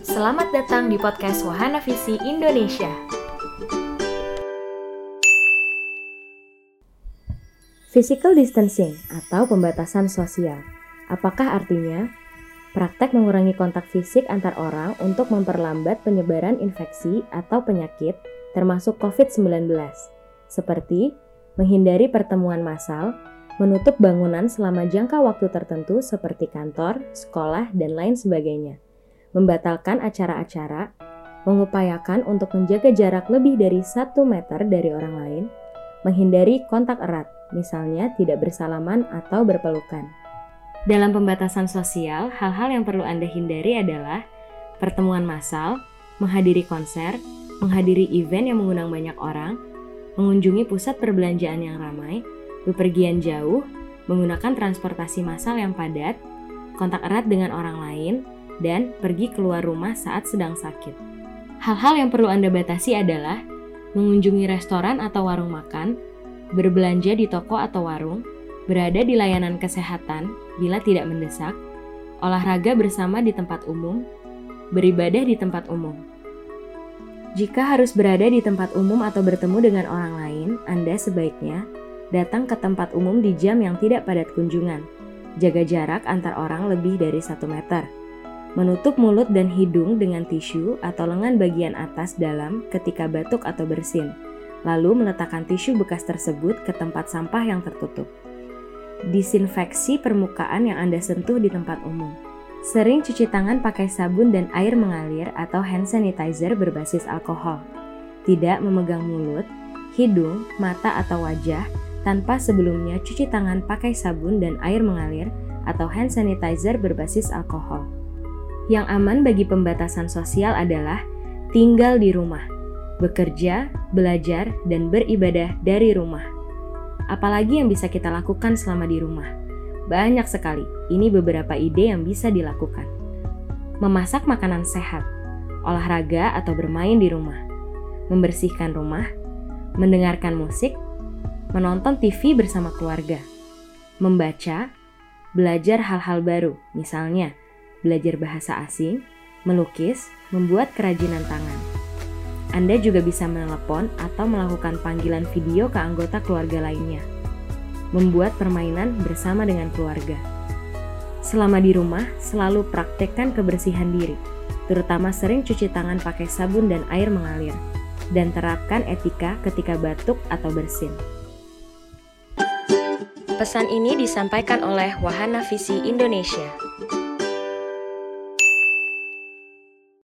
Selamat datang di podcast Wahana Visi Indonesia. Physical distancing atau pembatasan sosial. Apakah artinya? Praktek mengurangi kontak fisik antar orang untuk memperlambat penyebaran infeksi atau penyakit termasuk COVID-19, seperti menghindari pertemuan massal, menutup bangunan selama jangka waktu tertentu seperti kantor, sekolah, dan lain sebagainya, membatalkan acara-acara, mengupayakan untuk menjaga jarak lebih dari 1 meter dari orang lain, menghindari kontak erat, misalnya tidak bersalaman atau berpelukan. Dalam pembatasan sosial, hal-hal yang perlu Anda hindari adalah pertemuan massal, menghadiri konser, menghadiri event yang mengundang banyak orang, mengunjungi pusat perbelanjaan yang ramai, bepergian jauh, menggunakan transportasi massal yang padat, kontak erat dengan orang lain, dan pergi keluar rumah saat sedang sakit. Hal-hal yang perlu Anda batasi adalah mengunjungi restoran atau warung makan, berbelanja di toko atau warung, berada di layanan kesehatan bila tidak mendesak, olahraga bersama di tempat umum, beribadah di tempat umum. Jika harus berada di tempat umum atau bertemu dengan orang lain, Anda sebaiknya datang ke tempat umum di jam yang tidak padat kunjungan. Jaga jarak antar orang lebih dari 1 meter. Menutup mulut dan hidung dengan tisu atau lengan bagian atas dalam ketika batuk atau bersin. Lalu meletakkan tisu bekas tersebut ke tempat sampah yang tertutup. Disinfeksi permukaan yang Anda sentuh di tempat umum. Sering cuci tangan pakai sabun dan air mengalir atau hand sanitizer berbasis alkohol. Tidak memegang mulut, hidung, mata atau wajah tanpa sebelumnya cuci tangan pakai sabun dan air mengalir atau hand sanitizer berbasis alkohol. Yang aman bagi pembatasan sosial adalah tinggal di rumah, bekerja, belajar, dan beribadah dari rumah. Apalagi yang bisa kita lakukan selama di rumah? Banyak sekali, ini beberapa ide yang bisa dilakukan. Memasak makanan sehat, olahraga atau bermain di rumah, membersihkan rumah, mendengarkan musik, menonton TV bersama keluarga, membaca, belajar hal-hal baru, misalnya belajar bahasa asing, melukis, membuat kerajinan tangan. Anda juga bisa menelepon atau melakukan panggilan video ke anggota keluarga lainnya. Membuat permainan bersama dengan keluarga. Selama di rumah, selalu praktekkan kebersihan diri, terutama sering cuci tangan pakai sabun dan air mengalir, dan terapkan etika ketika batuk atau bersin. Pesan ini disampaikan oleh Wahana Visi Indonesia.